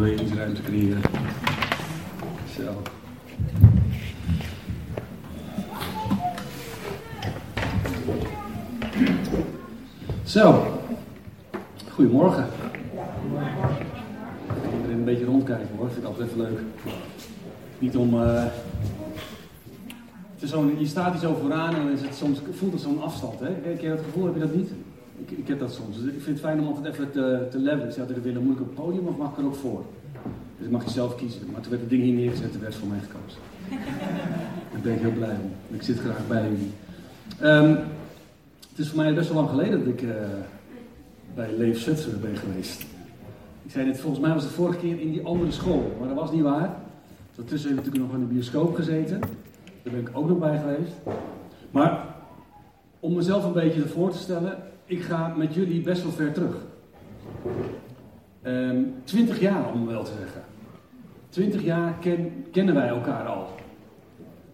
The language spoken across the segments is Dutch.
bewegingsruimte creëren. Zo. Zo. Goedemorgen. Wil een beetje rondkijken hoor, vind ik altijd even leuk. Niet om. Uh... Het is zo'n, je staat hier zo vooraan en dan is het soms, voelt het zo'n afstand. Hè? Heb je dat gevoel, heb je dat niet? Ik, ik heb dat soms. Dus ik vind het fijn om altijd even te, te levelen. Ik zou willen, willen, moet ik op het podium of mag ik er ook voor? Dus ik mag je zelf kiezen. Maar toen werd het ding hier neergezet en werd voor mij gekozen. Daar ben ik heel blij om. Ik zit graag bij jullie. Um, het is voor mij best wel lang geleden dat ik uh, bij Leef Zutphen ben geweest. Ik zei net, volgens mij was het vorige keer in die andere school, maar dat was niet waar. Daartussen heb ik natuurlijk nog in de bioscoop gezeten. Daar ben ik ook nog bij geweest. Maar om mezelf een beetje voor te stellen, ik ga met jullie best wel ver terug. Um, twintig jaar om wel te zeggen. Twintig jaar ken, kennen wij elkaar al.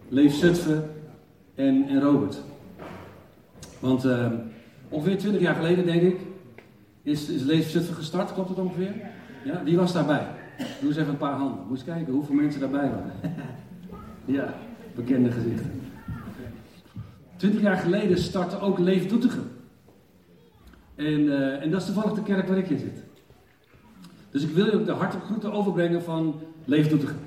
Leef Zutphen en, en Robert. Want uh, ongeveer 20 jaar geleden, denk ik, is, is Leef Zutphen gestart. Klopt het ongeveer? Ja? Wie was daarbij? Doe eens even een paar handen. Moet eens kijken hoeveel mensen daarbij waren. ja, bekende gezichten. 20 jaar geleden startte ook Leef Doetinchem. En, uh, en dat is toevallig de kerk waar ik in zit. Dus ik wil je ook de hartelijke groeten overbrengen van Leef Doetinchem.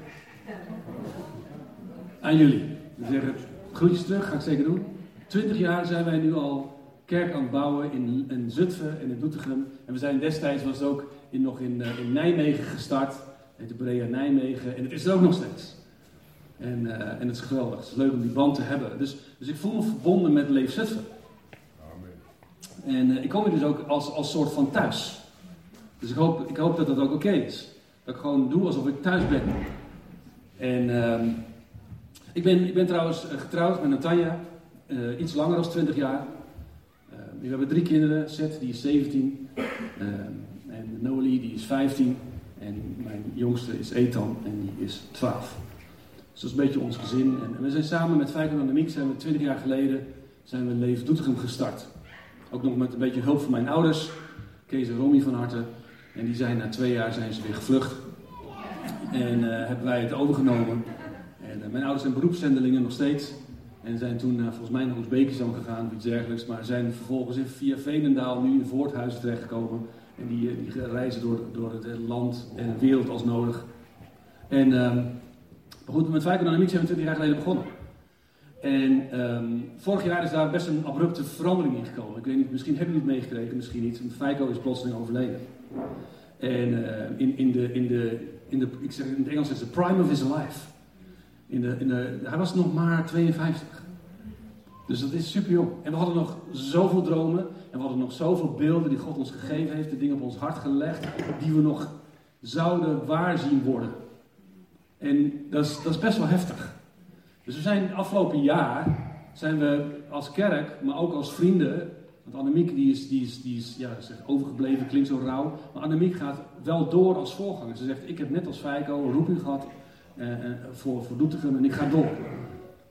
Aan jullie. We zeggen groetjes terug, ga ik zeker doen. Twintig jaar zijn wij nu al kerk aan het bouwen in, in Zutphen en in Doetinchem. En we zijn destijds was ook in, nog in, uh, in Nijmegen gestart. de Brea Nijmegen. En het is er ook nog steeds. En, uh, en het is geweldig. Het is leuk om die band te hebben. Dus, dus ik voel me verbonden met Leef Zutphen. En uh, ik kom hier dus ook als, als soort van thuis. Dus ik hoop, ik hoop dat dat ook oké is. Dat ik gewoon doe alsof ik thuis ben. En uh, ik, ben, ik ben trouwens getrouwd met Natanja. Uh, iets langer dan 20 jaar. Uh, we hebben drie kinderen. Seth, die is 17. Uh, en Noelie, die is 15. En mijn jongste is Ethan en die is 12. Dus dat is een beetje ons gezin. En, en we zijn samen met Fijker Dynamiek, zijn we 20 jaar geleden, zijn we Leven Doetinchem gestart. Ook nog met een beetje hulp van mijn ouders, Kees en Romy van harte. En die zijn na twee jaar zijn ze weer gevlucht. En uh, hebben wij het overgenomen. En uh, mijn ouders zijn beroepszendelingen nog steeds. En zijn toen uh, volgens mij naar Oezbekistan gegaan of iets dergelijks. Maar zijn vervolgens via Veenendaal nu in Voorthuizen terechtgekomen. En die, die reizen door, door het land en de wereld als nodig. En ehm, goed, met Fijko Dynamiek zijn we 20 jaar geleden begonnen. En um, vorig jaar is daar best een abrupte verandering in gekomen. Ik weet niet, misschien hebben jullie het meegekregen, misschien niet. Fijko is plotseling overleden. En uh, in, in, de, in, de, in, de, ik zeg in het Engels is the prime of his life. In de, in de, hij was nog maar 52. Dus dat is super jong. En we hadden nog zoveel dromen. En we hadden nog zoveel beelden die God ons gegeven heeft. De dingen op ons hart gelegd. Die we nog zouden waarzien worden. En dat is, dat is best wel heftig. Dus we zijn afgelopen jaar, zijn we als kerk, maar ook als vrienden, want Annemiek die is, die is, die is ja, zegt, overgebleven, klinkt zo rauw, maar Annemiek gaat wel door als voorganger. Ze zegt, ik heb net als Feiko een roeping gehad eh, voor, voor Doetinchem en ik ga door.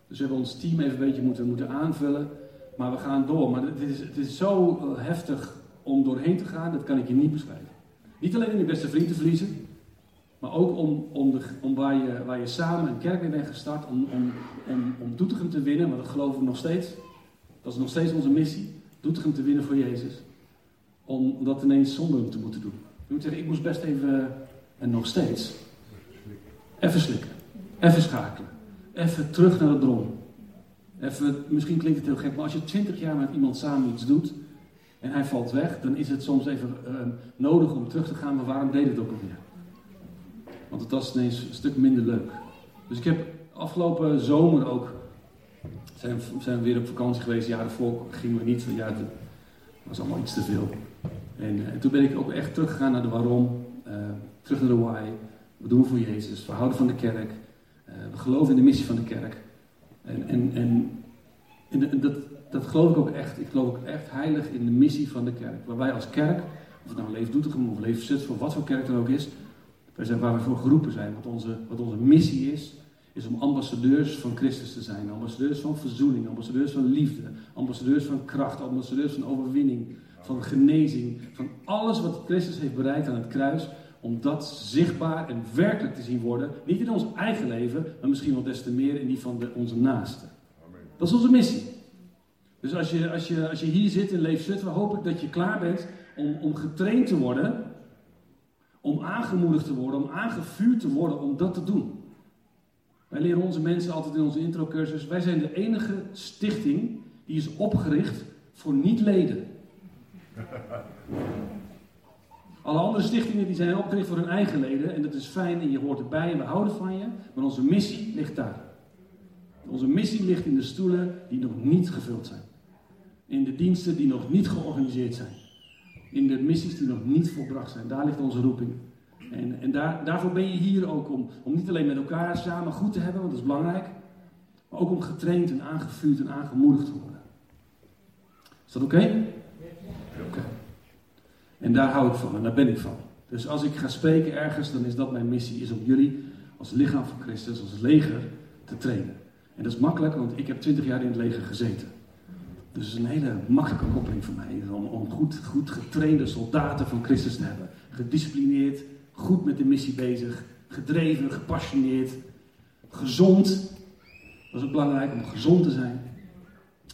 Dus we hebben ons team even een beetje moeten, moeten aanvullen, maar we gaan door. Maar het is, het is zo heftig om doorheen te gaan, dat kan ik je niet beschrijven. Niet alleen om je beste vriend te verliezen, maar ook om, om, de, om waar, je, waar je samen een kerk mee bent gestart, om, om, om, om te winnen, want dat geloven we nog steeds. Dat is nog steeds onze missie, Doetinchem te winnen voor Jezus. Om, dat ineens zonder te moeten doen. Ik moet zeggen, ik moest best even, en nog steeds, even slikken. Even schakelen. Even terug naar de bron. Even, misschien klinkt het heel gek, maar als je twintig jaar met iemand samen iets doet en hij valt weg, dan is het soms even uh, nodig om terug te gaan, maar waarom deed het ook alweer? Want het was ineens een stuk minder leuk. Dus ik heb afgelopen zomer ook. Zijn, zijn we weer op vakantie geweest. Ja, daarvoor gingen we niet. Ja, het was allemaal iets te veel. En, en toen ben ik ook echt teruggegaan naar de waarom. Uh, terug naar de why. Wat doen we voor Jezus? We houden van de kerk. Uh, we geloven in de missie van de kerk. En, en, en, en dat, dat geloof ik ook echt. Ik geloof ook echt heilig in de missie van de kerk. Waar wij als kerk, of het nou Leef of Leef of wat voor kerk dan ook is, wij zijn waar we voor geroepen zijn. Wat onze, wat onze missie is, is om ambassadeurs van Christus te zijn. Ambassadeurs van verzoening, ambassadeurs van liefde, ambassadeurs van kracht, ambassadeurs van overwinning, van genezing. Van alles wat Christus heeft bereikt aan het kruis, om dat zichtbaar en werkelijk te zien worden. Niet in ons eigen leven, maar misschien wel des te meer in die van de, onze naasten. Dat is onze missie. Dus als je, als je, als je hier zit in Leef Zutphen, hoop ik dat je klaar bent om, om getraind te worden. Om aangemoedigd te worden, om aangevuurd te worden om dat te doen. Wij leren onze mensen altijd in onze introcursus. Wij zijn de enige stichting die is opgericht voor niet-leden. Alle andere stichtingen die zijn opgericht voor hun eigen leden. En dat is fijn en je hoort erbij en we houden van je. Maar onze missie ligt daar. Onze missie ligt in de stoelen die nog niet gevuld zijn. In de diensten die nog niet georganiseerd zijn. In de missies die nog niet volbracht zijn. Daar ligt onze roeping. En, en daar, daarvoor ben je hier ook om, om niet alleen met elkaar samen goed te hebben, want dat is belangrijk. Maar ook om getraind en aangevuurd en aangemoedigd te worden. Is dat oké? Oké. En daar hou ik van en daar ben ik van. Dus als ik ga spreken ergens, dan is dat mijn missie, is om jullie als lichaam van Christus, als leger, te trainen. En dat is makkelijk, want ik heb twintig jaar in het leger gezeten. Dus het is een hele makkelijke koppeling voor mij, om, om goed, goed getrainde soldaten van Christus te hebben. Gedisciplineerd, goed met de missie bezig, gedreven, gepassioneerd, gezond. Dat is ook belangrijk om gezond te zijn.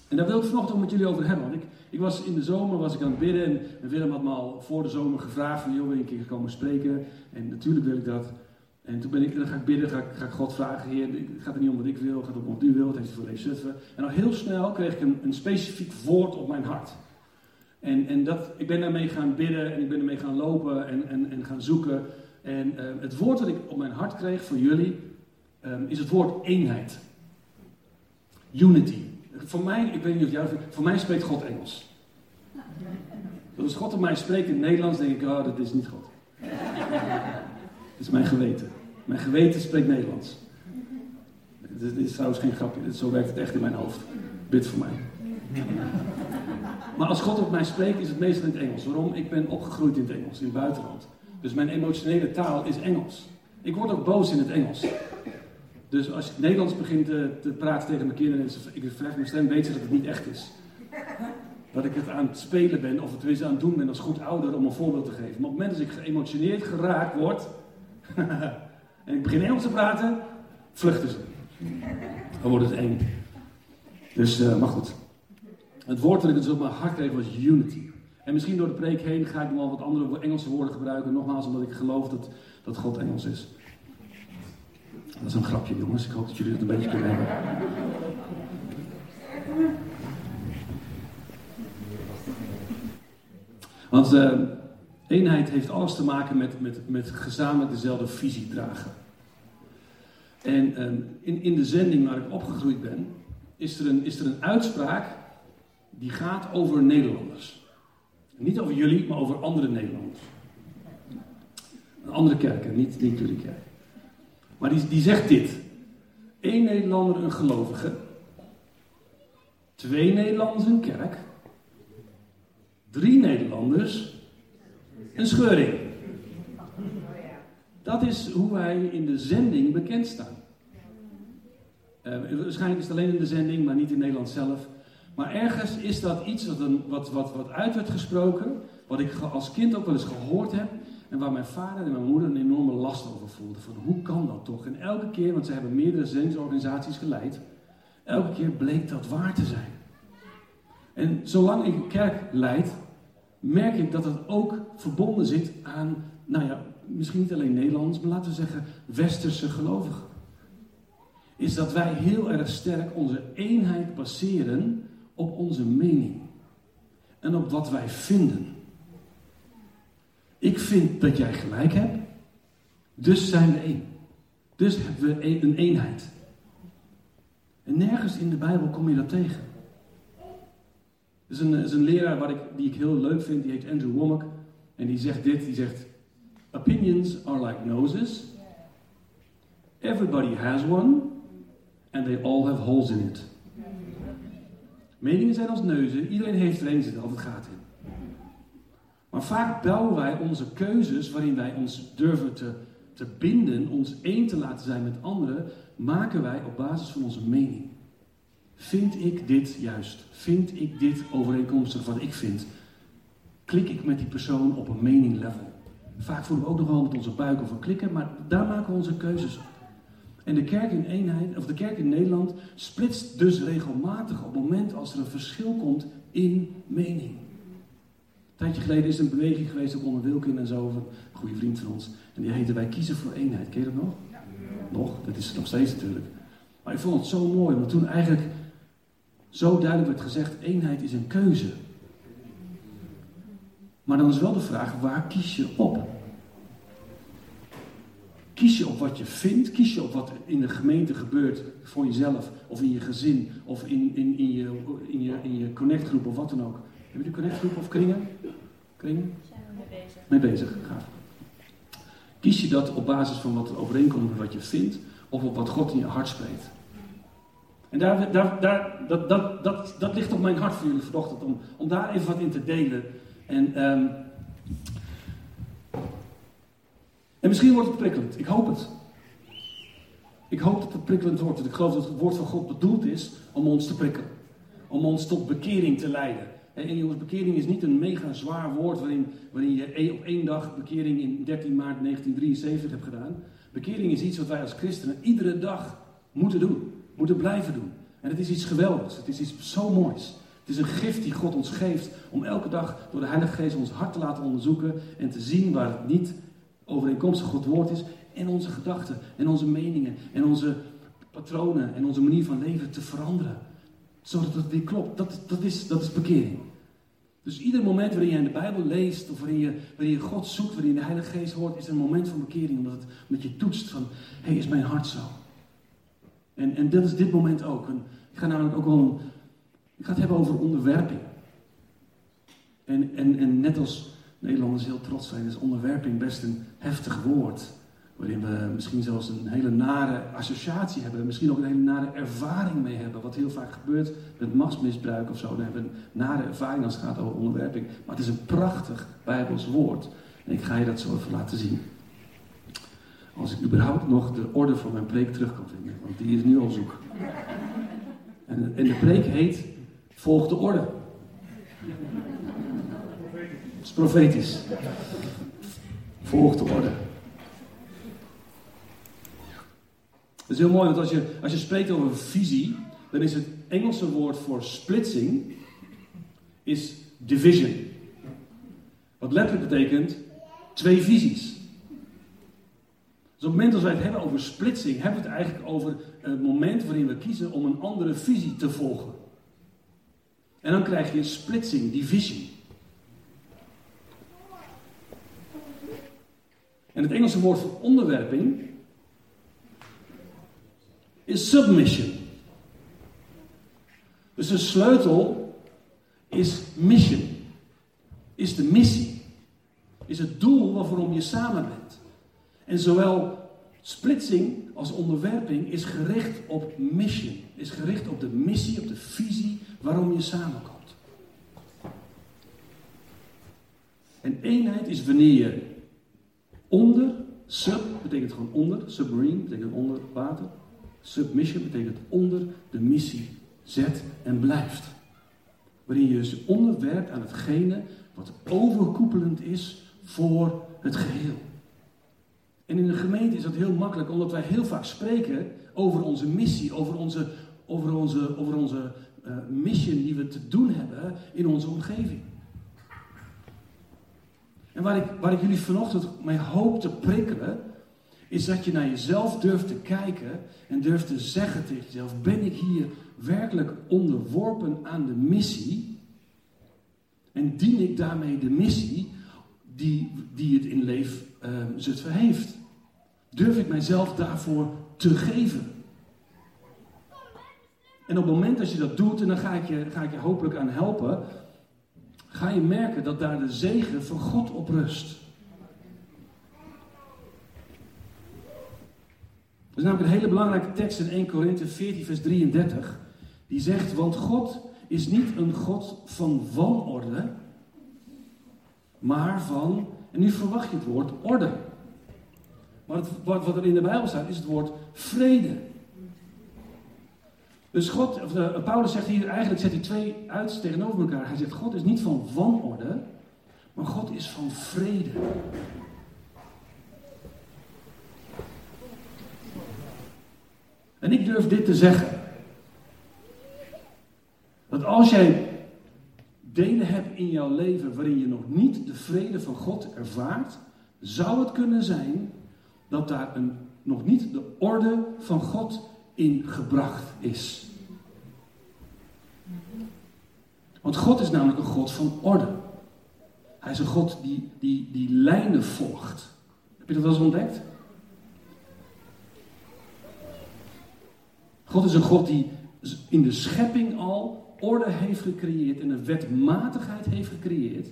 En daar wil ik vanochtend met jullie over hebben. Want ik, ik was in de zomer was ik aan het bidden en Willem had me al voor de zomer gevraagd van, joh, wil een keer komen spreken? En natuurlijk wil ik dat. En toen ben ik, dan ga ik bidden, ga ik, ga ik God vragen, Heer, het gaat er niet om wat ik wil, het gaat om wat u wilt, het heeft voor Zutphen. En al heel snel kreeg ik een, een specifiek woord op mijn hart. En, en dat, ik ben daarmee gaan bidden en ik ben ermee gaan lopen en, en, en gaan zoeken. En uh, het woord dat ik op mijn hart kreeg voor jullie um, is het woord eenheid. Unity. Voor mij, ik weet niet of jij, voor mij spreekt God Engels. Dus als God op mij spreekt in het Nederlands, denk ik, oh, dat is niet God. Dat is mijn geweten. Mijn geweten spreekt Nederlands. Dit is trouwens geen grapje, zo werkt het echt in mijn hoofd. Bid voor mij. Maar als God op mij spreekt, is het meestal in het Engels. Waarom? Ik ben opgegroeid in het Engels, in het buitenland. Dus mijn emotionele taal is Engels. Ik word ook boos in het Engels. Dus als ik Nederlands begin te, te praten tegen mijn kinderen en ik verhef mijn stem, weet ze dat het niet echt is. Dat ik het aan het spelen ben, of het aan het doen ben als goed ouder om een voorbeeld te geven. Maar op het moment dat ik geëmotioneerd geraakt word, en ik begin Engels te praten, vluchten ze. Dan wordt het eng. Dus, uh, maar goed. Het woord dat ik dus op mijn hart kreeg was unity. En misschien door de preek heen ga ik nog wel wat andere Engelse woorden gebruiken. Nogmaals, omdat ik geloof dat, dat God Engels is. Dat is een grapje, jongens. Ik hoop dat jullie het een beetje kunnen hebben. Want uh, eenheid heeft alles te maken met, met, met gezamenlijk dezelfde visie dragen. En uh, in, in de zending waar ik opgegroeid ben, is er, een, is er een uitspraak die gaat over Nederlanders. Niet over jullie, maar over andere Nederlanders. Andere kerken, niet, niet jullie kerk. Maar die, die zegt dit. Eén Nederlander een gelovige. Twee Nederlanders een kerk. Drie Nederlanders een scheuring. Dat is hoe wij in de zending bekend staan. Uh, waarschijnlijk is het alleen in de zending, maar niet in Nederland zelf. Maar ergens is dat iets wat, wat, wat, wat uit werd gesproken, wat ik als kind ook wel eens gehoord heb. En waar mijn vader en mijn moeder een enorme last over voelden. Van hoe kan dat toch? En elke keer, want ze hebben meerdere zendelsorganisaties geleid. Elke keer bleek dat waar te zijn. En zolang ik een kerk leid, merk ik dat het ook verbonden zit aan, nou ja, misschien niet alleen Nederlands, maar laten we zeggen westerse gelovigen. Is dat wij heel erg sterk onze eenheid baseren op onze mening en op wat wij vinden. Ik vind dat jij gelijk hebt, dus zijn we één. Dus hebben we een eenheid. En nergens in de Bijbel kom je dat tegen. Er is een, is een leraar ik, die ik heel leuk vind, die heet Andrew Womack. En die zegt dit, die zegt... Opinions are like noses. Everybody has one. And they all have holes in it. Meningen zijn als neuzen. Iedereen heeft er een, zit altijd gaat in. Maar vaak bouwen wij onze keuzes, waarin wij ons durven te, te binden, ons één te laten zijn met anderen, maken wij op basis van onze mening. Vind ik dit juist? Vind ik dit overeenkomstig wat ik vind? Klik ik met die persoon op een mening level? Vaak voelen we ook nog wel met onze buik over klikken, maar daar maken we onze keuzes op. En de kerk in eenheid, of de kerk in Nederland, splitst dus regelmatig op het moment als er een verschil komt in mening. Een tijdje geleden is er een beweging geweest, ook onder Wilkin en zo, een goede vriend van ons. En die heette Wij kiezen voor eenheid. Ken je dat nog? Nog, dat is nog steeds natuurlijk. Maar ik vond het zo mooi, want toen eigenlijk zo duidelijk werd gezegd: eenheid is een keuze. Maar dan is wel de vraag: waar kies je op? Kies je op wat je vindt? Kies je op wat in de gemeente gebeurt voor jezelf of in je gezin of in, in, in, je, in, je, in je connectgroep of wat dan ook? Heb je een connectgroep of kringen? Kringen? Zijn we mee bezig. Mee bezig, gaaf. Kies je dat op basis van wat overeenkomt met wat je vindt of op wat God in je hart spreekt? En daar, daar, daar, dat, dat, dat, dat ligt op mijn hart voor jullie vanochtend, om, om daar even wat in te delen. En, ehm, en misschien wordt het prikkelend. Ik hoop het. Ik hoop dat het prikkelend wordt. Want ik geloof dat het woord van God bedoeld is om ons te prikkelen. Om ons tot bekering te leiden. En jongens, bekering is niet een mega zwaar woord waarin, waarin je e- op één dag bekering in 13 maart 1973 hebt gedaan. Bekering is iets wat wij als christenen iedere dag moeten doen. Moeten blijven doen. En het is iets geweldigs. Het is iets zo moois. Het is een gift die God ons geeft om elke dag door de Heilige Geest ons hart te laten onderzoeken en te zien waar het niet overeenkomstig God woord is. En onze gedachten en onze meningen en onze patronen en onze manier van leven te veranderen. Zodat het weer klopt. Dat, dat, is, dat is bekering. Dus ieder moment waarin je in de Bijbel leest of waarin je, waarin je God zoekt, waarin je de Heilige Geest hoort, is een moment van bekering. Omdat, het, omdat je toetst van, hé, is mijn hart zo? En, en dat is dit moment ook. Ik ga namelijk ook wel, ik ga het hebben over onderwerping. En, en, en net als Nederlanders heel trots zijn, is onderwerping best een heftig woord. Waarin we misschien zelfs een hele nare associatie hebben. Misschien ook een hele nare ervaring mee hebben. Wat heel vaak gebeurt met machtsmisbruik of zo. Dan hebben we een nare ervaring als het gaat over onderwerping. Maar het is een prachtig Bijbels woord. En ik ga je dat zo even laten zien. Als ik überhaupt nog de orde van mijn preek terug kan vinden. Want die is nu al zoek. En, en de preek heet Volg de orde. Het is profetisch. Volg de orde. Dat is heel mooi, want als je, als je spreekt over visie, dan is het Engelse woord voor splitsing is division. Wat letterlijk betekent twee visies. Dus op het moment dat wij het hebben over splitsing, hebben we het eigenlijk over het moment waarin we kiezen om een andere visie te volgen. En dan krijg je splitsing, division. En het Engelse woord voor onderwerping is submission. Dus de sleutel is mission. Is de missie. Is het doel waarom je samen bent. En zowel splitsing als onderwerping is gericht op mission. Is gericht op de missie, op de visie waarom je samenkomt. En eenheid is wanneer je onder, sub betekent gewoon onder, submarine betekent onder water. Submission betekent onder de missie zet en blijft. Waarin je je onderwerpt aan hetgene wat overkoepelend is voor het geheel. En in de gemeente is dat heel makkelijk, omdat wij heel vaak spreken over onze missie, over onze, over onze, over onze uh, mission die we te doen hebben in onze omgeving. En waar ik, waar ik jullie vanochtend mee hoop te prikkelen, is dat je naar jezelf durft te kijken en durft te zeggen tegen jezelf: ben ik hier werkelijk onderworpen aan de missie? En dien ik daarmee de missie die, die het in leef uh, Zutphen heeft? Durf ik mijzelf daarvoor te geven? En op het moment dat je dat doet, en dan ga ik je, ga ik je hopelijk aan helpen, ga je merken dat daar de zegen van God op rust. Dat is namelijk een hele belangrijke tekst in 1 Korinthe 14, vers 33. Die zegt, want God is niet een God van wanorde, maar van, en nu verwacht je het woord orde. Maar het, wat, wat er in de Bijbel staat is het woord vrede. Dus God, of, eh, Paulus zegt hier eigenlijk, zet hij twee uit tegenover elkaar. Hij zegt, God is niet van wanorde, maar God is van vrede. En ik durf dit te zeggen. Dat als jij delen hebt in jouw leven waarin je nog niet de vrede van God ervaart, zou het kunnen zijn dat daar een, nog niet de orde van God in gebracht is. Want God is namelijk een God van orde. Hij is een God die, die, die lijnen volgt. Heb je dat wel eens ontdekt? God is een God die in de schepping al orde heeft gecreëerd en een wetmatigheid heeft gecreëerd.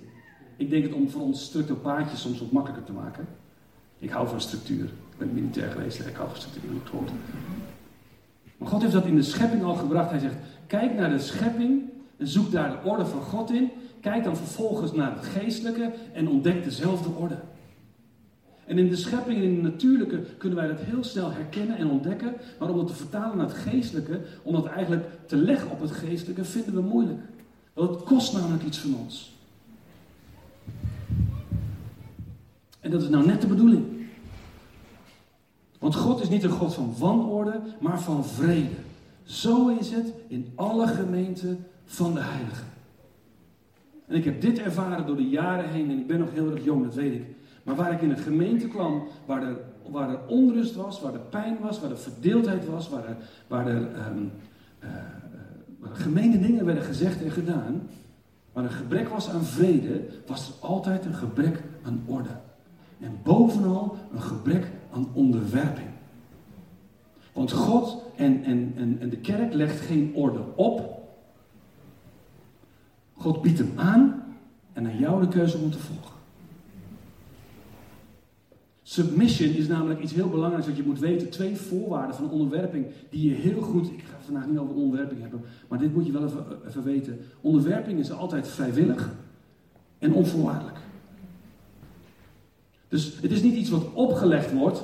Ik denk het om voor ons structuurpaadjes soms wat makkelijker te maken. Ik hou van structuur. Ik ben militair geweest, ik hou van structuur. Goed. Maar God heeft dat in de schepping al gebracht. Hij zegt, kijk naar de schepping en zoek daar de orde van God in. Kijk dan vervolgens naar het geestelijke en ontdek dezelfde orde. En in de schepping en in het natuurlijke kunnen wij dat heel snel herkennen en ontdekken. Maar om het te vertalen naar het geestelijke, om dat eigenlijk te leggen op het geestelijke, vinden we moeilijk. Want het kost namelijk iets van ons. En dat is nou net de bedoeling. Want God is niet een God van wanorde, maar van vrede. Zo is het in alle gemeenten van de heiligen. En ik heb dit ervaren door de jaren heen en ik ben nog heel erg jong, dat weet ik. Maar waar ik in een gemeente kwam, waar er, waar er onrust was, waar er pijn was, waar er verdeeldheid was, waar er, waar er um, dingen werden gezegd en gedaan, waar een gebrek was aan vrede, was er altijd een gebrek aan orde. En bovenal een gebrek aan onderwerping. Want God en, en, en, en de kerk legt geen orde op. God biedt hem aan en aan jou de keuze om te volgen. Submission is namelijk iets heel belangrijks wat je moet weten. Twee voorwaarden van onderwerping die je heel goed. Ik ga vandaag niet over onderwerping hebben, maar dit moet je wel even, even weten. Onderwerping is altijd vrijwillig en onvoorwaardelijk. Dus het is niet iets wat opgelegd wordt.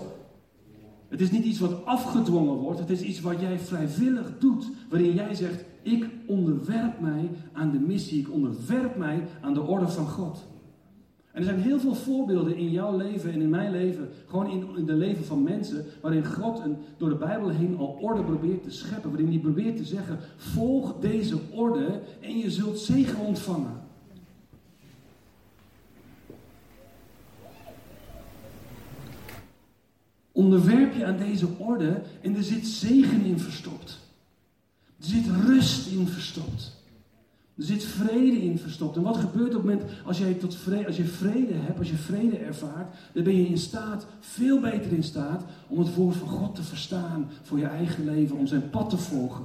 Het is niet iets wat afgedwongen wordt. Het is iets wat jij vrijwillig doet. Waarin jij zegt: Ik onderwerp mij aan de missie. Ik onderwerp mij aan de orde van God. En er zijn heel veel voorbeelden in jouw leven en in mijn leven, gewoon in, de leven van mensen, waarin God een, door de Bijbel heen al orde probeert te scheppen. Waarin hij probeert te zeggen: volg deze orde en je zult zegen ontvangen. Onderwerp je aan deze orde en er zit zegen in verstopt. Er zit rust in verstopt. Er zit vrede in verstopt. En wat gebeurt op het moment als, jij tot vrede, als je vrede hebt, als je vrede ervaart, dan ben je in staat, veel beter in staat, om het woord van God te verstaan voor je eigen leven, om zijn pad te volgen,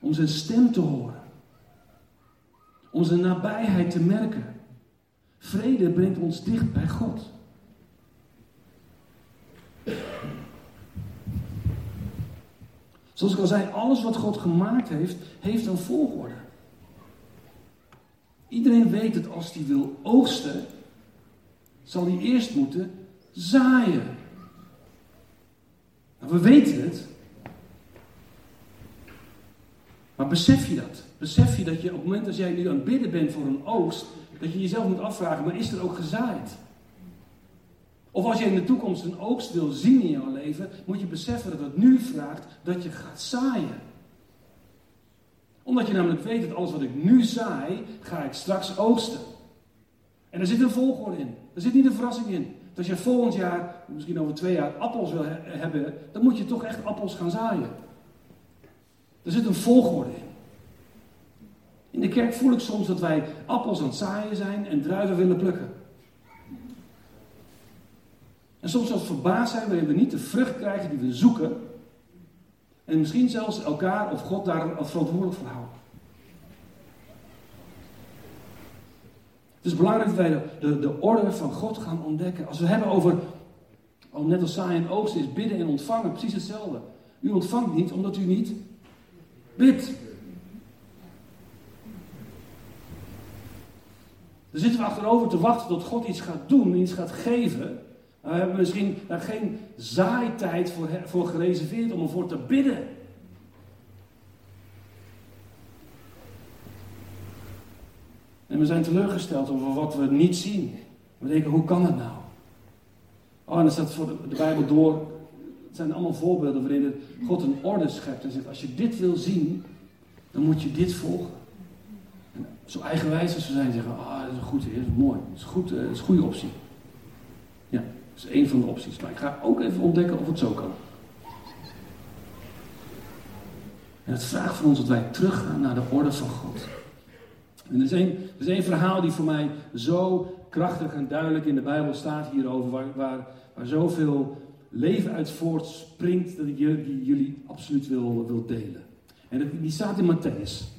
om zijn stem te horen, om zijn nabijheid te merken. Vrede brengt ons dicht bij God. Zoals ik al zei, alles wat God gemaakt heeft, heeft een volgorde. Iedereen weet dat als hij wil oogsten, zal hij eerst moeten zaaien. Nou, we weten het. Maar besef je dat? Besef je dat je op het moment dat jij nu aan het bidden bent voor een oogst, dat je jezelf moet afvragen, maar is er ook gezaaid? Of als je in de toekomst een oogst wil zien in jouw leven, moet je beseffen dat het nu vraagt dat je gaat zaaien omdat je namelijk weet dat alles wat ik nu zaai, ga ik straks oogsten. En er zit een volgorde in. Er zit niet een verrassing in. Dat als je volgend jaar, misschien over twee jaar, appels wil hebben, dan moet je toch echt appels gaan zaaien. Er zit een volgorde in. In de kerk voel ik soms dat wij appels aan het zaaien zijn en druiven willen plukken. En soms zelfs verbaasd zijn wanneer we niet de vrucht krijgen die we zoeken. En misschien zelfs elkaar of God daar verantwoordelijk voor houden. Het is belangrijk dat wij de, de, de orde van God gaan ontdekken. Als we hebben over, net als saai en oogsten is bidden en ontvangen, precies hetzelfde. U ontvangt niet omdat u niet bidt. Dan zitten we achterover te wachten tot God iets gaat doen, iets gaat geven. We hebben misschien daar geen zaaitijd voor, voor gereserveerd om ervoor te bidden. En we zijn teleurgesteld over wat we niet zien. We denken, hoe kan dat nou? Oh, en dan staat voor de, Bijbel door. Het zijn allemaal voorbeelden waarin God een orde schept en zegt: Als je dit wil zien, dan moet je dit volgen. En zo eigenwijs als we zijn, zeggen: Ah, dat is een goed, dat is mooi, dat is, goed, eh, dat is een goede optie. Ja, dat is één van de opties. Maar ik ga ook even ontdekken of het zo kan. En het vraagt van ons dat wij teruggaan naar de orde van God. En er is één, er is verhaal die voor mij zo krachtig en duidelijk in de Bijbel staat hierover, waar, waar, waar zoveel leven uit voortspringt, dat ik jullie absoluut wil, wil delen. En die staat in Matthäus.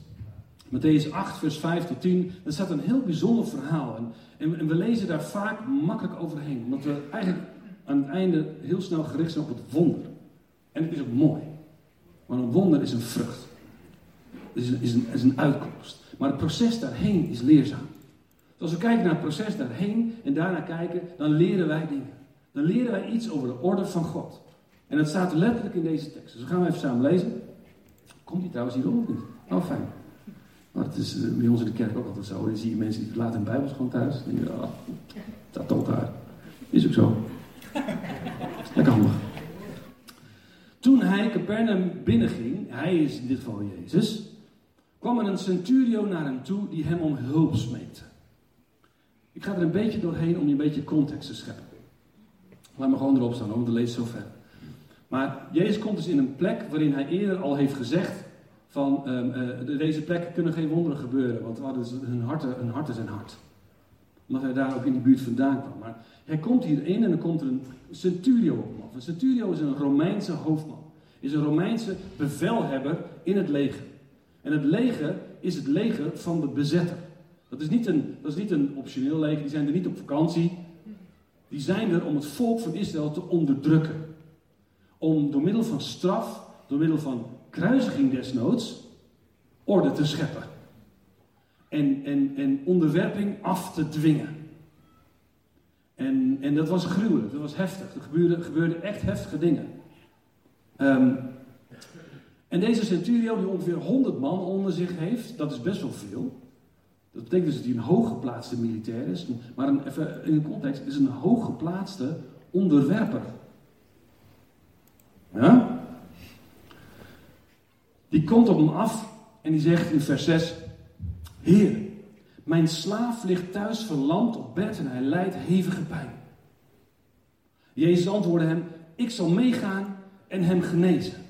Matthäus 8, vers 5 tot 10. Dat staat een heel bijzonder verhaal. En, en, we lezen daar vaak makkelijk overheen. Omdat we eigenlijk aan het einde heel snel gericht zijn op het wonder. En het is ook mooi. Maar een wonder is een vrucht. Het is een, is een, is een uitkomst. Maar het proces daarheen is leerzaam. Dus als we kijken naar het proces daarheen en daarna kijken, dan leren wij dingen. Dan leren wij iets over de orde van God. En dat staat letterlijk in deze tekst. Dus we gaan even samen lezen. Komt die trouwens hierop of niet? Oh, fijn. Maar het is eh, bij ons in de kerk ook altijd zo. Dan zie je mensen die laten hun Bijbels gewoon thuis. Dan denk je, oh, staat toch daar. Is ook zo. Lekker handig. Toen hij Capernaum binnenging, hij is in dit geval Jezus, kwam er een centurio naar hem toe die hem om hulp smeekte. Ik ga er een beetje doorheen om je een beetje context te scheppen. Laat me gewoon erop staan, want de leest zo ver. Maar Jezus komt dus in een plek waarin hij eerder al heeft gezegd van um, uh, deze plekken kunnen geen wonderen gebeuren, want dus hun, harten, hun harten zijn hard. Omdat hij daar ook in die buurt vandaan kwam. Maar hij komt hierin en dan komt er een centurio op. Een centurio is een Romeinse hoofdman. Is een Romeinse bevelhebber in het leger. En het leger is het leger van de bezetter. Dat is, niet een, dat is niet een optioneel leger, die zijn er niet op vakantie. Die zijn er om het volk van Israël te onderdrukken. Om door middel van straf, door middel van kruisiging desnoods, orde te scheppen. En, en, en onderwerping af te dwingen. En, en dat was gruwelijk, dat was heftig. Er gebeurden gebeurde echt heftige dingen. Um, en deze centurio, die ongeveer 100 man onder zich heeft, dat is best wel veel. Dat betekent dus dat hij een hooggeplaatste militair is. Maar een, even in de context, is een hooggeplaatste onderwerper. Ja? Die komt op hem af en die zegt in vers 6: Heer, mijn slaaf ligt thuis verlamd op bed en hij lijdt hevige pijn. Jezus antwoordde hem: Ik zal meegaan en hem genezen.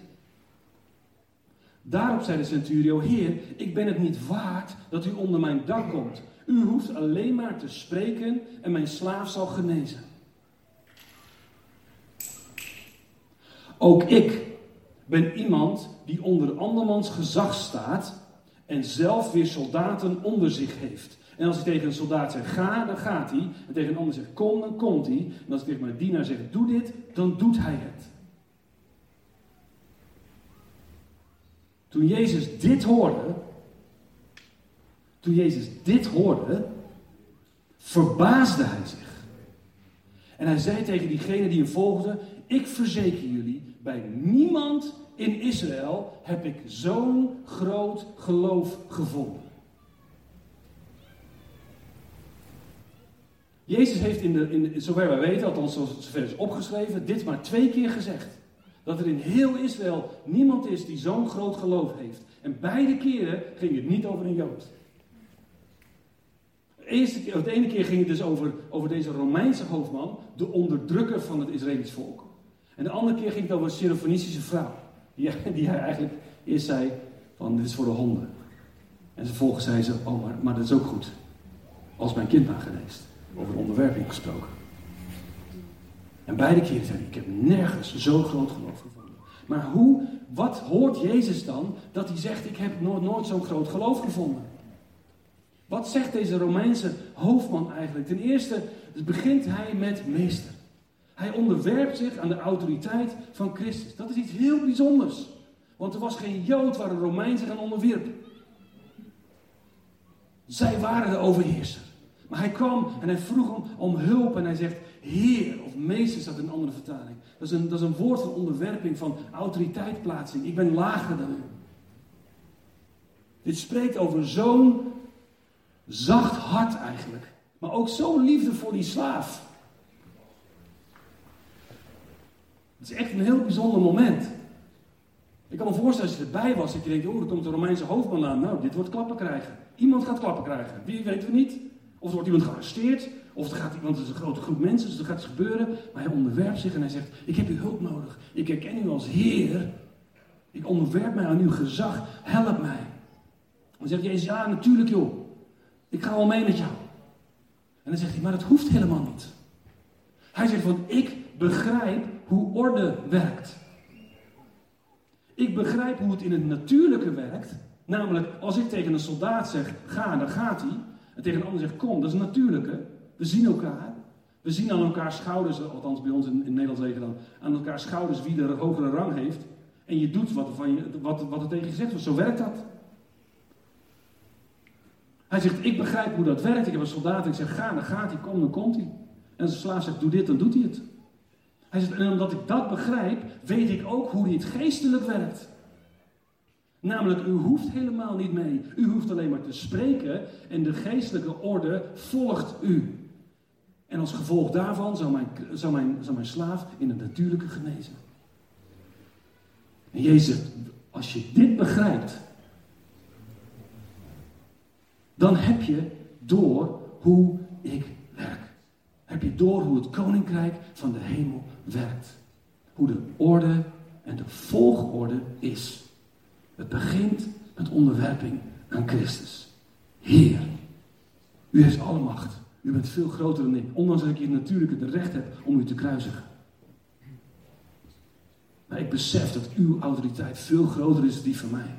Daarop zei de centurio: Heer, ik ben het niet waard dat u onder mijn dak komt. U hoeft alleen maar te spreken en mijn slaaf zal genezen. Ook ik ben iemand die onder andermans gezag staat en zelf weer soldaten onder zich heeft. En als ik tegen een soldaat zeg ga, dan gaat hij. En tegen een ander zeg kom, dan komt hij. En als ik tegen mijn dienaar zeg doe dit, dan doet hij het. Toen Jezus dit hoorde, toen Jezus dit hoorde, verbaasde hij zich. En hij zei tegen diegenen die hem volgden: Ik verzeker jullie, bij niemand in Israël heb ik zo'n groot geloof gevonden. Jezus heeft in de, in zover wij weten, althans zover is opgeschreven, dit maar twee keer gezegd. Dat er in heel Israël niemand is die zo'n groot geloof heeft. En beide keren ging het niet over een Jood. Eerste, de ene keer ging het dus over, over deze Romeinse hoofdman, de onderdrukker van het Israëlisch volk. En de andere keer ging het over een Syrophonistische vrouw. Die, die hij eigenlijk eerst zei van dit is voor de honden. En vervolgens zei ze, oh maar, maar dat is ook goed. Als mijn kind maar geneest. Over onderwerping gesproken. En beide keren zei hij, ik heb nergens zo'n groot geloof gevonden. Maar hoe, wat hoort Jezus dan dat hij zegt, ik heb nooit, nooit zo'n groot geloof gevonden? Wat zegt deze Romeinse hoofdman eigenlijk? Ten eerste begint hij met meester. Hij onderwerpt zich aan de autoriteit van Christus. Dat is iets heel bijzonders. Want er was geen Jood waar een Romein zich aan onderwierp. Zij waren de overheerser. Maar hij kwam en hij vroeg hem om hulp en hij zegt: Heer of meester staat in een andere vertaling. Dat is een, dat is een woord van onderwerping, van autoriteitplaatsing. Ik ben lager dan u. Dit spreekt over zo'n zacht hart eigenlijk. Maar ook zo'n liefde voor die slaaf. Het is echt een heel bijzonder moment. Ik kan me voorstellen als je erbij was, dat je denkt, oh, er komt een Romeinse hoofdman aan. Nou, dit wordt klappen krijgen. Iemand gaat klappen krijgen. Wie weten we niet. Of er wordt iemand gearresteerd. Of er gaat iemand, het is een grote groep mensen, dus er gaat iets gebeuren. Maar hij onderwerpt zich en hij zegt, ik heb uw hulp nodig. Ik herken u als Heer. Ik onderwerp mij aan uw gezag. Help mij. Dan zegt Jezus, ja, natuurlijk joh. Ik ga wel mee met jou. En dan zegt hij, maar dat hoeft helemaal niet. Hij zegt van, ik begrijp hoe orde werkt. Ik begrijp hoe het in het natuurlijke werkt. Namelijk, als ik tegen een soldaat zeg, ga, dan gaat hij. En tegen een ander zeg, kom, dat is het natuurlijke. We zien elkaar. We zien aan elkaar schouders, althans bij ons in, in Nederland zeggen dan, aan elkaar schouders wie de hogere rang heeft. En je doet wat, van je, wat, wat er tegen je gezegd wordt. Zo werkt dat. Hij zegt, ik begrijp hoe dat werkt. Ik heb een soldaat en ik zeg, ga, dan gaat hij, kom, dan komt hij. En zijn slaaf zegt, doe dit, dan doet hij het. Hij zegt, en omdat ik dat begrijp, weet ik ook hoe dit geestelijk werkt. Namelijk, u hoeft helemaal niet mee. U hoeft alleen maar te spreken en de geestelijke orde volgt u. En als gevolg daarvan zou mijn, mijn, mijn slaaf in het natuurlijke genezen. En Jezus als je dit begrijpt, dan heb je door hoe ik werk. Heb je door hoe het koninkrijk van de hemel werkt. Hoe de orde en de volgorde is. Het begint met onderwerping aan Christus. Heer, u heeft alle macht. U bent veel groter dan ik. Ondanks dat ik hier natuurlijk het recht heb om u te kruisigen. Maar ik besef dat uw autoriteit veel groter is dan die van mij.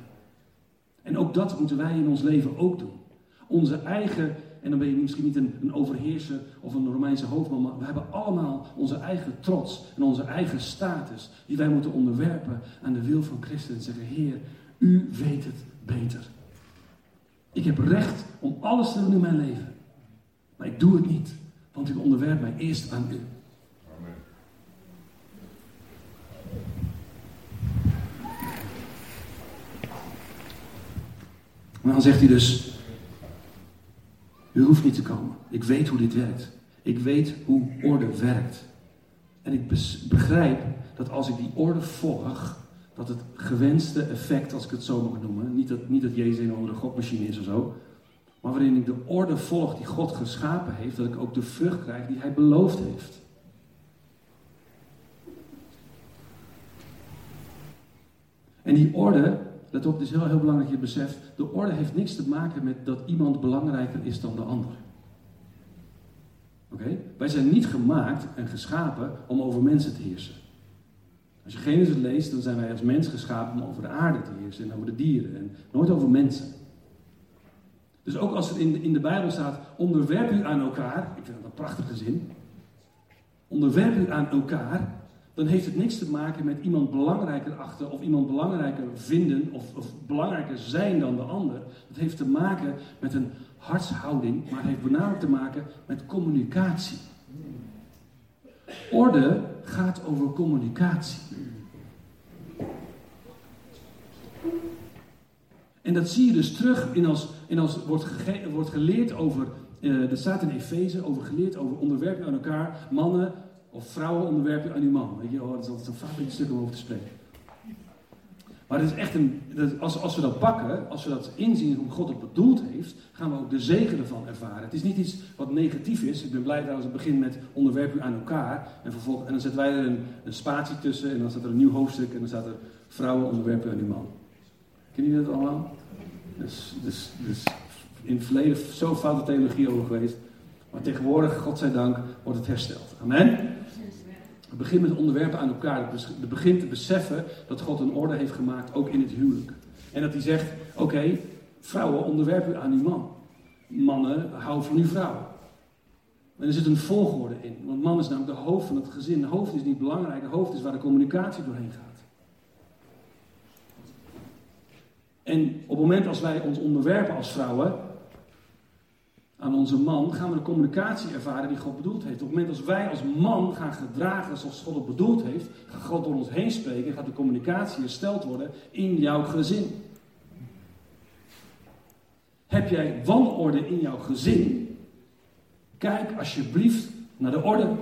En ook dat moeten wij in ons leven ook doen. Onze eigen en dan ben je misschien niet een, een overheerser of een Romeinse hoofdman, maar we hebben allemaal onze eigen trots en onze eigen status, die wij moeten onderwerpen aan de wil van Christus en zeggen, Heer, u weet het beter. Ik heb recht om alles te doen in mijn leven, maar ik doe het niet, want ik onderwerp mij eerst aan u. En dan zegt hij dus, u hoeft niet te komen. Ik weet hoe dit werkt. Ik weet hoe orde werkt. En ik begrijp dat als ik die orde volg, dat het gewenste effect, als ik het zo mag noemen, niet dat, niet dat Jezus een andere godmachine is of zo, maar waarin ik de orde volg die God geschapen heeft, dat ik ook de vrucht krijg die Hij beloofd heeft. En die orde, let op, het is heel, heel belangrijk dat je beseft, de orde heeft niks te maken met dat iemand belangrijker is dan de ander. Oké? Wij zijn niet gemaakt en geschapen om over mensen te heersen. Als je Genesis leest, dan zijn wij als mens geschapen om over de aarde te heersen en over de dieren en nooit over mensen. Dus ook als er in de, in de Bijbel staat, onderwerp u aan elkaar, ik vind dat een prachtige zin. Onderwerp u aan elkaar, dan heeft het niks te maken met iemand belangrijker achter of iemand belangrijker vinden of, of belangrijker zijn dan de ander. Het heeft te maken met een hartshouding, maar het heeft voornamelijk te maken met communicatie. Orde gaat over communicatie. En dat zie je dus terug in als, in als wordt, wordt geleerd over, uh, er staat in Efeze, over geleerd over onderwerpen aan elkaar, mannen, of vrouwen onderwerpen aan uw man. Weet je, oh, dat is altijd een favoriet stuk om over te spreken. Maar het is echt een, als, als we dat pakken, als we dat inzien hoe God het bedoeld heeft, gaan we ook de zegen ervan ervaren. Het is niet iets wat negatief is. Ik ben blij trouwens, het begint met onderwerp u aan elkaar. En, vervolgens, en dan zetten wij er een, een spatie tussen en dan staat er een nieuw hoofdstuk en dan staat er vrouwen onderwerpen aan uw man. Kennen jullie dat allemaal? Dus, dus, dus in het verleden zo foute theologie over geweest. Maar tegenwoordig, God zij dank, wordt het hersteld. Amen. Begint met onderwerpen aan elkaar. Het begint te beseffen dat God een orde heeft gemaakt, ook in het huwelijk. En dat hij zegt, oké, vrouwen onderwerp u aan uw man. Mannen, hou van uw vrouw. En er zit een volgorde in. Want man is namelijk de hoofd van het gezin. De hoofd is niet belangrijk. De hoofd is waar de communicatie doorheen gaat. En op het moment als wij ons onderwerpen als vrouwen, aan onze man, gaan we de communicatie ervaren die God bedoeld heeft. Op het moment als wij als man gaan gedragen zoals God het bedoeld heeft, gaat God door ons heen spreken en gaat de communicatie hersteld worden in jouw gezin. Heb jij wanorde in jouw gezin? Kijk alsjeblieft naar de orde.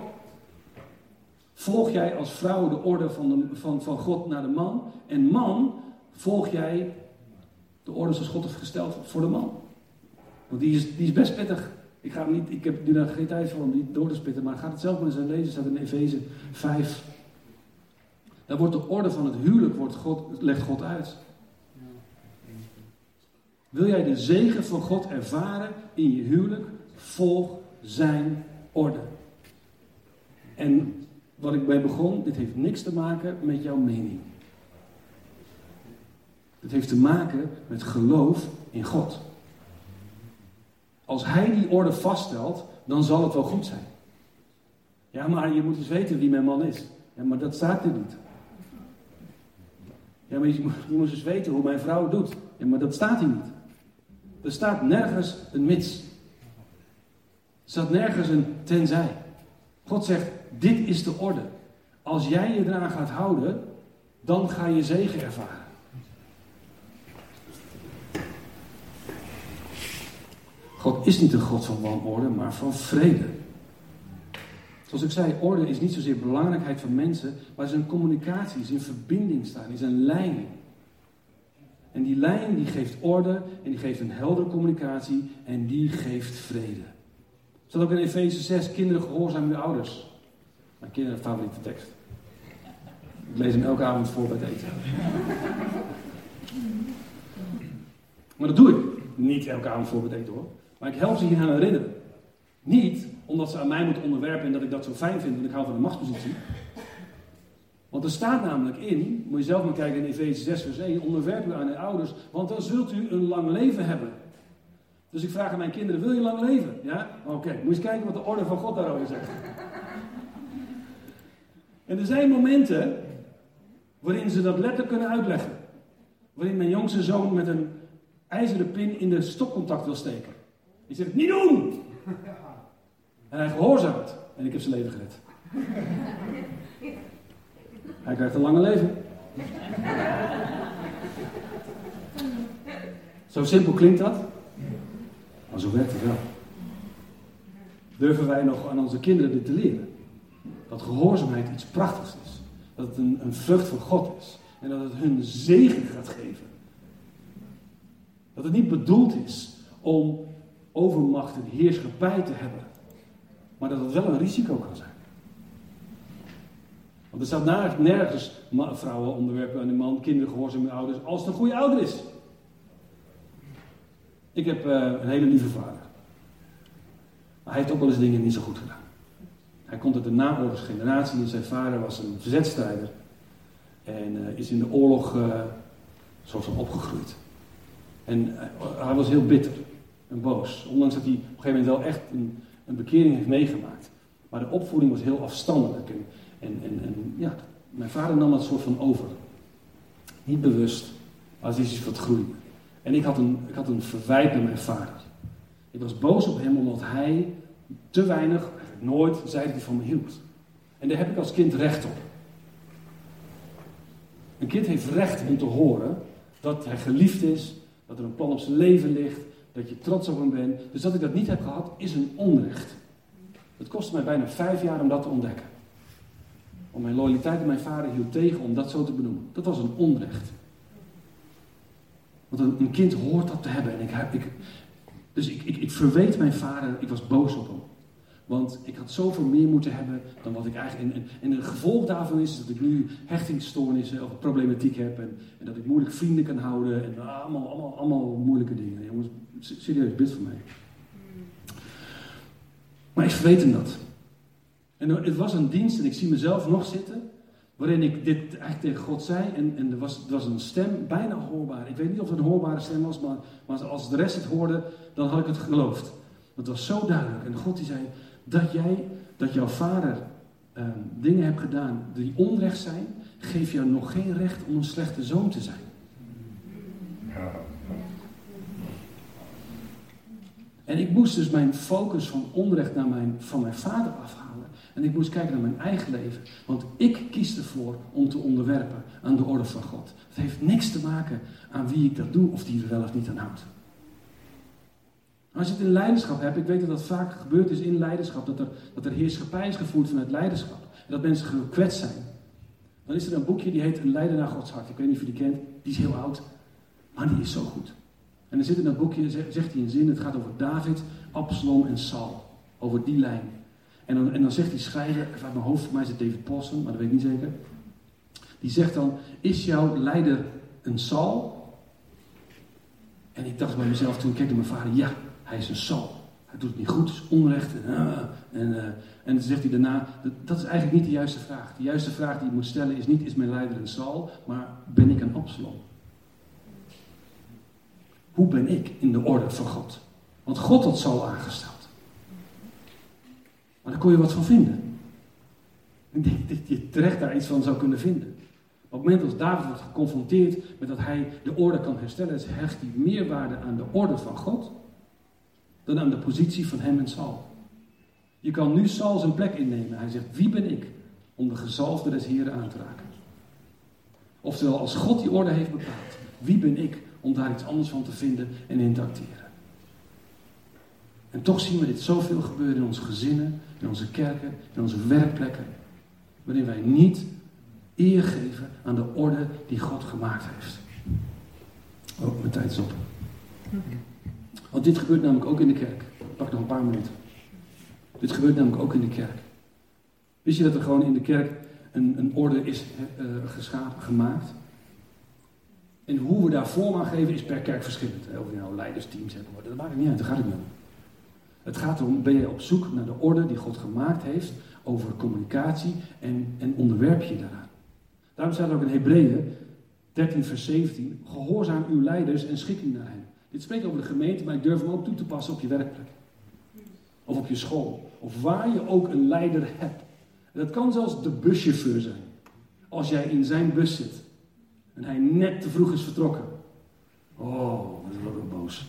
volg jij als vrouw de orde van, van, van God naar de man. En man, volg jij de orde zoals God heeft gesteld voor de man. Want die is, best pittig. Ik, ga niet, ik heb nu daar geen tijd voor om die door te spitten, maar ga het zelf maar eens lezen. staat in Efeze 5. Daar wordt de orde van het huwelijk, wordt God, legt God uit. Wil jij de zegen van God ervaren in je huwelijk? Volg zijn orde. En wat ik bij begon, dit heeft niks te maken met jouw mening. Het heeft te maken met geloof in God. Als Hij die orde vaststelt, dan zal het wel goed zijn. Ja, maar je moet eens weten wie mijn man is. Ja, maar dat staat er niet. Ja, maar je, je moet eens weten hoe mijn vrouw doet. Ja, maar dat staat hier niet. Er staat nergens een mits. Er staat nergens een tenzij. God zegt, dit is de orde. Als jij je eraan gaat houden, dan ga je zegen ervaren. God is niet een God van wanorde, maar van vrede. Zoals ik zei, orde is niet zozeer belangrijkheid van mensen, maar is een communicatie, is in verbinding staan, is een lijn. En die lijn die geeft orde en die geeft een heldere communicatie en die geeft vrede. Staat ook in Efeze 6, kinderen gehoorzaam uw ouders. Mijn kinderen favoriete tekst. Ik lees hem elke avond voor bij het eten. Maar dat doe ik. Niet elke avond voor bij het eten hoor. Maar ik help ze hier aan herinneren. Niet omdat ze aan mij moeten onderwerpen en dat ik dat zo fijn vind, want ik hou van de machtspositie. Want er staat namelijk in, moet je zelf maar kijken in Efeze 6 vers 1, onderwerp u aan uw ouders, want dan zult u een lang leven hebben. Dus ik vraag aan mijn kinderen, wil je lang leven? Ja? Oké, moet je eens kijken wat de orde van God daarover zegt. En er zijn momenten waarin ze dat letterlijk kunnen uitleggen. Waarin mijn jongste zoon met een ijzeren pin in de stopcontact wil steken. Die zegt, niet doen! En hij gehoorzaamt. En ik heb zijn leven gered. Hij krijgt een lange leven. Zo simpel klinkt dat. Maar zo werkt het wel. Durven wij nog aan onze kinderen dit te leren? Dat gehoorzaamheid iets prachtigs is. Dat het een, een vrucht van God is. En dat het hun zegen gaat geven. Dat het niet bedoeld is om overmacht en heerschappij te hebben. Maar dat het wel een risico kan zijn. Want er staat nergens vrouwen onderwerpen aan de man, kinderen gehoorzaam aan ouders, als het een goede ouder is. Ik heb uh, een hele lieve vader. Maar hij heeft ook wel eens dingen niet zo goed gedaan. Hij komt uit de naoorlogsgeneratie en zijn vader was een verzetstrijder. En uh, is in de oorlog uh, soort van opgegroeid. En hij was heel bitter en boos. Ondanks dat hij op een gegeven moment wel echt een, een bekering heeft meegemaakt. Maar de opvoeding was heel afstandelijk. En, en, en, ja, mijn vader nam dat soort van over. Niet bewust, maar het is iets wat groeide. En ik had, een, ik had een verwijt met mijn vader. Ik was boos op hem omdat hij te weinig, nooit, zei dat hij van me hield. En daar heb ik als kind recht op. Een kind heeft recht om te horen dat hij geliefd is, dat er een plan op zijn leven ligt, dat je trots op hem bent. Dus dat ik dat niet heb gehad, is een onrecht. Het kostte mij bijna vijf jaar om dat te ontdekken. Want mijn loyaliteit aan mijn vader hield tegen om dat zo te benoemen. Dat was een onrecht. Want een, kind hoort dat te hebben. En ik, ik, dus ik, ik, ik verweet mijn vader, ik was boos op hem. Want ik had zoveel meer moeten hebben dan wat ik eigenlijk. En, en, het gevolg daarvan is dat ik nu hechtingsstoornissen of problematiek heb. En, en dat ik moeilijk vrienden kan houden. En allemaal, allemaal, allemaal moeilijke dingen. Jongens, serieus, bid voor mij. Maar ik verweet hem dat. En het was een dienst en ik zie mezelf nog zitten. Waarin ik dit eigenlijk tegen God zei. En, en er, was, er was een stem, bijna hoorbaar. Ik weet niet of het een hoorbare stem was, maar, maar als de rest het hoorde, dan had ik het geloofd. Want het was zo duidelijk. En God die zei, dat jij, dat jouw vader ehm, dingen hebt gedaan die onrecht zijn, geeft jou nog geen recht om een slechte zoon te zijn. En ik moest dus mijn focus van onrecht naar mijn, van mijn vader afhalen. En ik moest kijken naar mijn eigen leven. Want ik kies ervoor om te onderwerpen aan de orde van God. Het heeft niks te maken aan wie ik dat doe of die er wel of niet aan houdt. Als je het in leiderschap hebt, ik weet dat dat vaak gebeurd is in leiderschap, dat er, dat er heerschappij is gevoerd vanuit leiderschap. dat mensen gekwetst zijn. Dan is er een boekje die heet Een leider naar Gods hart. Ik weet niet of je die kent. Die is heel oud. Maar die is zo goed. En er zit in dat boekje, zegt hij een zin, het gaat over David, Absalom en Saul. Over die lijn. En dan, en dan zegt die schrijver, uit mijn hoofd, voor mij is het David Paulson, maar dat weet ik niet zeker. Die zegt dan, is jouw leider een Saul? En ik dacht bij mezelf toen ik naar mijn vader, ja, hij is een Saul. Hij doet het niet goed, het is onrecht. En, uh, en, uh, en dan zegt hij daarna, dat, dat, is eigenlijk niet de juiste vraag. De juiste vraag die je moet stellen is niet, is mijn leider een Saul, maar ben ik een Absalom? Hoe ben ik in de orde van God? Want God had Saul aangesteld. Maar daar kon je wat van vinden. Ik dat je terecht daar iets van zou kunnen vinden. Op het moment als David wordt geconfronteerd met dat hij de orde kan herstellen, hecht hij meerwaarde aan de orde van God dan aan de positie van hem en Saul. Je kan nu Saul zijn plek innemen. Hij zegt, wie ben ik om de gezalfde des Heren aan te raken? Oftewel, als God die orde heeft bepaald, wie ben ik om daar iets anders van te vinden en in te acteren? En toch zien we dit zoveel gebeuren in onze gezinnen, in onze kerken, in onze werkplekken, waarin wij niet eer geven aan de orde die God gemaakt heeft. Oh, mijn tijd is op. Want dit gebeurt namelijk ook in de kerk. Ik pak nog een paar minuten. Dit gebeurt namelijk ook in de kerk. Wist je dat er gewoon in de kerk een, een orde is uh, geschapen, gemaakt? En hoe we daar vorm aan geven is per kerk verschillend. Of je nou leidersteams hebt, dat maakt niet uit, daar gaat het niet om. Het gaat erom, ben je op zoek naar de orde die God gemaakt heeft over communicatie en, en onderwerp je daaraan. Daarom staat ook in Hebreeën 13 vers 17, gehoorzaam uw leiders en schik u naar hen. Dit spreekt over de gemeente, maar ik durf hem ook toe te passen op je werkplek. Of op je school. Of waar je ook een leider hebt. dat kan zelfs de buschauffeur zijn. Als jij in zijn bus zit. En hij net te vroeg is vertrokken. Oh, is wel boos.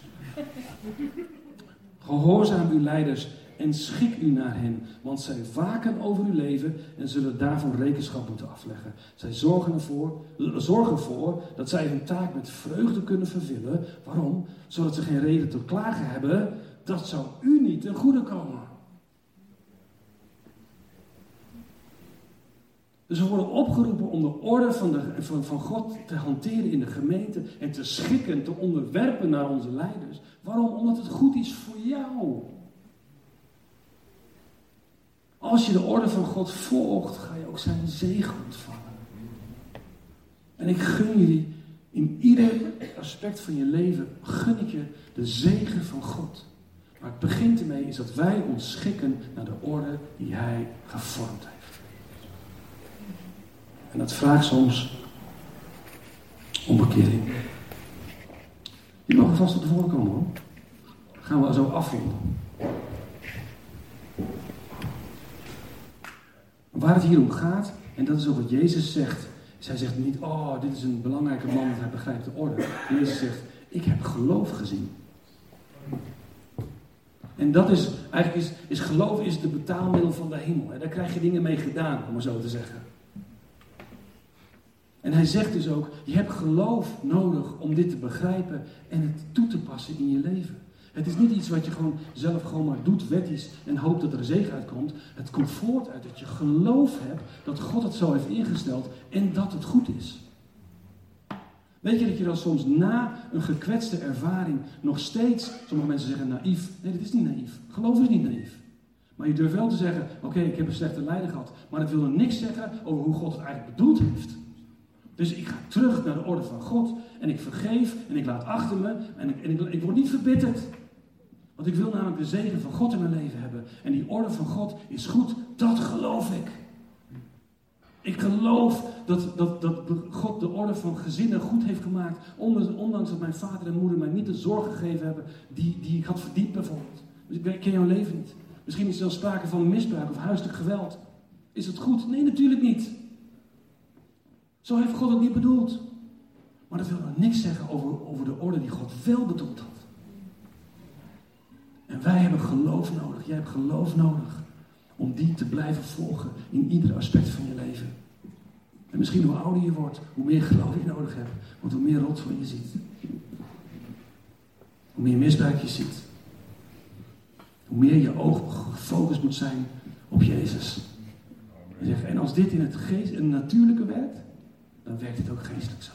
Gehoorzaam uw leiders en schik u naar hen, want zij waken over uw leven en zullen daarvoor rekenschap moeten afleggen. Zij zorgen ervoor, zorgen ervoor dat zij hun taak met vreugde kunnen vervullen. Waarom? Zodat ze geen reden tot klagen hebben. Dat zou u niet ten goede komen. Dus we worden opgeroepen om de orde van, de, van, van God te hanteren in de gemeente en te schikken, te onderwerpen naar onze leiders. Waarom? Omdat het goed is voor jou. Als je de orde van God volgt, ga je ook zijn zegen ontvangen. En ik gun jullie in ieder aspect van je leven, gun ik je de zegen van God. Maar het begint ermee is dat wij ons schikken naar de orde die Hij gevormd heeft. En dat vraagt soms om bekering. Je mag vast op de komen hoor. Gaan we zo afronden. Waar het hier om gaat, en dat is ook wat Jezus zegt. Zij zegt niet, oh, dit is een belangrijke man, want hij begrijpt de orde. Jezus zegt, ik heb geloof gezien. En dat is, eigenlijk is, is geloof is de betaalmiddel van de hemel. Hè? Daar krijg je dingen mee gedaan, om maar zo te zeggen. En hij zegt dus ook, je hebt geloof nodig om dit te begrijpen en het toe te passen in je leven. Het is niet iets wat je gewoon zelf gewoon maar doet, wettisch en hoopt dat er zegen uitkomt. Het komt voort uit dat je geloof hebt dat God het zo heeft ingesteld en dat het goed is. Weet je dat je dan soms na een gekwetste ervaring nog steeds, sommige mensen zeggen naïef. Nee, dat is niet naïef. Geloof is niet naïef. Maar je durft wel te zeggen, oké, ik heb een slechte leider gehad. Maar dat wil er niks zeggen over hoe God het eigenlijk bedoeld heeft. Dus ik ga terug naar de orde van God en ik vergeef en ik laat achter me en ik, ik word niet verbitterd. Want ik wil namelijk de zegen van God in mijn leven hebben. En die orde van God is goed, dat geloof ik. Ik geloof dat, dat, dat God de orde van gezinnen goed heeft gemaakt. Ondanks dat mijn vader en moeder mij niet de zorg gegeven hebben die, die ik had verdiend bijvoorbeeld. Dus ik ken jouw leven niet. Misschien is er zelfs sprake van misbruik of huiselijk geweld. Is het goed? Nee, natuurlijk niet. Zo heeft God het niet bedoeld. Maar dat wil nog niks zeggen over, over de orde die God wel bedoeld had. En wij hebben geloof nodig. Jij hebt geloof nodig. Om die te blijven volgen in ieder aspect van je leven. En misschien hoe ouder je wordt, hoe meer geloof je nodig hebt. Want hoe meer rot van je ziet. Hoe meer misbruik je ziet. Hoe meer je oog gefocust moet zijn op Jezus. En, als dit in het, geest, het natuurlijke werkt, dan werkt dit ook geestelijk zo.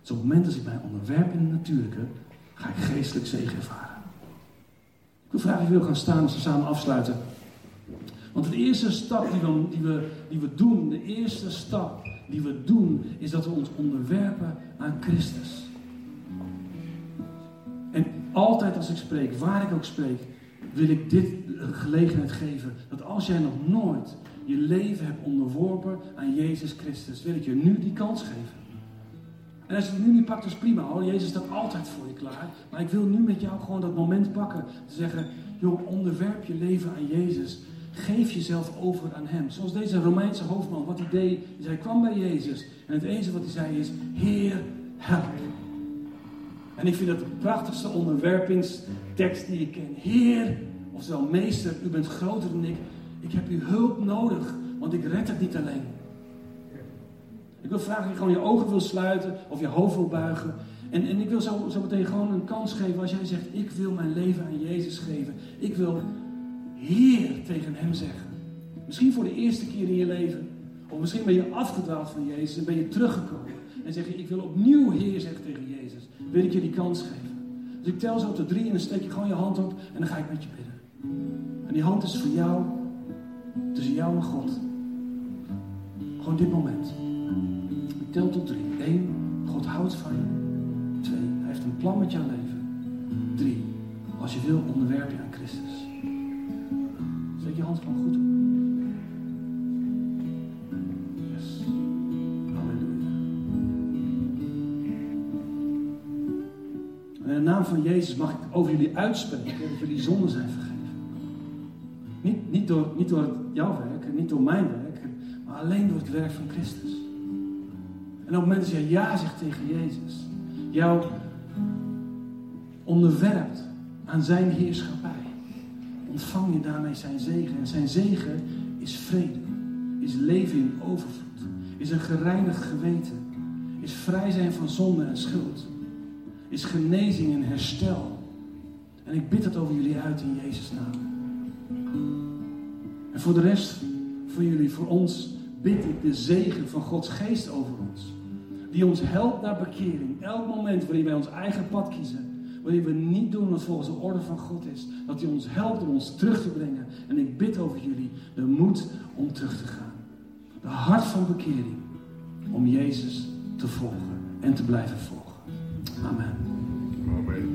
Dus op het moment dat ik mij onderwerp in het natuurlijke, ga ik geestelijk zegen ervaren. Ik wil vragen of je wil gaan staan als we samen afsluiten. Want de eerste stap die we, die, we, die we doen, de eerste stap die we doen, is dat we ons onderwerpen aan Christus. En altijd als ik spreek, waar ik ook spreek, wil ik dit gelegenheid geven. Dat als jij nog nooit je leven hebt onderworpen aan Jezus Christus, wil ik je nu die kans geven. En als je het nu niet pakt, is prima hoor. Jezus staat altijd voor je klaar. Maar ik wil nu met jou gewoon dat moment pakken. Te zeggen, joh, onderwerp je leven aan Jezus. Geef jezelf over aan Hem. Zoals deze Romeinse hoofdman, wat hij deed. Hij kwam bij Jezus. En het enige wat hij zei is, Heer, help. En ik vind dat de prachtigste onderwerpingstekst die ik ken. Heer, oftewel meester, u bent groter dan ik. Ik heb uw hulp nodig, want ik red het niet alleen. Ik wil vragen of je gewoon je ogen wil sluiten of je hoofd wil buigen. En, en ik wil zo, zo meteen gewoon een kans geven als jij zegt, ik wil mijn leven aan Jezus geven. Ik wil Heer tegen Hem zeggen. Misschien voor de eerste keer in je leven. Of misschien ben je afgedwaald van Jezus en ben je teruggekomen. En zeg je, ik wil opnieuw Heer zeggen tegen Jezus. Wil ik je die kans geven. Dus ik tel zo tot drie en dan steek je gewoon je hand op en dan ga ik met je bidden. En die hand is voor jou, tussen jou en God. Gewoon dit moment. Tel tot drie. Eén, God houdt van je. Twee, hij heeft een plan met jouw leven. Drie, als je wil, onderwerp je aan Christus. Zet je hand gewoon goed op. In de naam van Jezus mag ik over jullie uitspreken dat jullie zonden zijn vergeven. Niet, door, niet door jouw werk, niet door mijn werk, maar alleen door het werk van Christus. En op het moment dat ja zegt tegen Jezus, jou onderwerpt aan zijn heerschappij, ontvang je daarmee zijn zegen. En zijn zegen is vrede, is leven in overvloed, is een gereinigd geweten, is vrij zijn van zonde en schuld, is genezing en herstel. En ik bid het over jullie uit in Jezus' naam. En voor de rest, voor jullie, voor ons, bid ik de zegen van Gods geest over ons. Die ons helpt naar bekering. Elk moment waarin wij ons eigen pad kiezen. Wanneer we niet doen wat volgens de orde van God is. Dat hij ons helpt om ons terug te brengen. En ik bid over jullie de moed om terug te gaan. De hart van bekering. Om Jezus te volgen en te blijven volgen. Amen. Amen.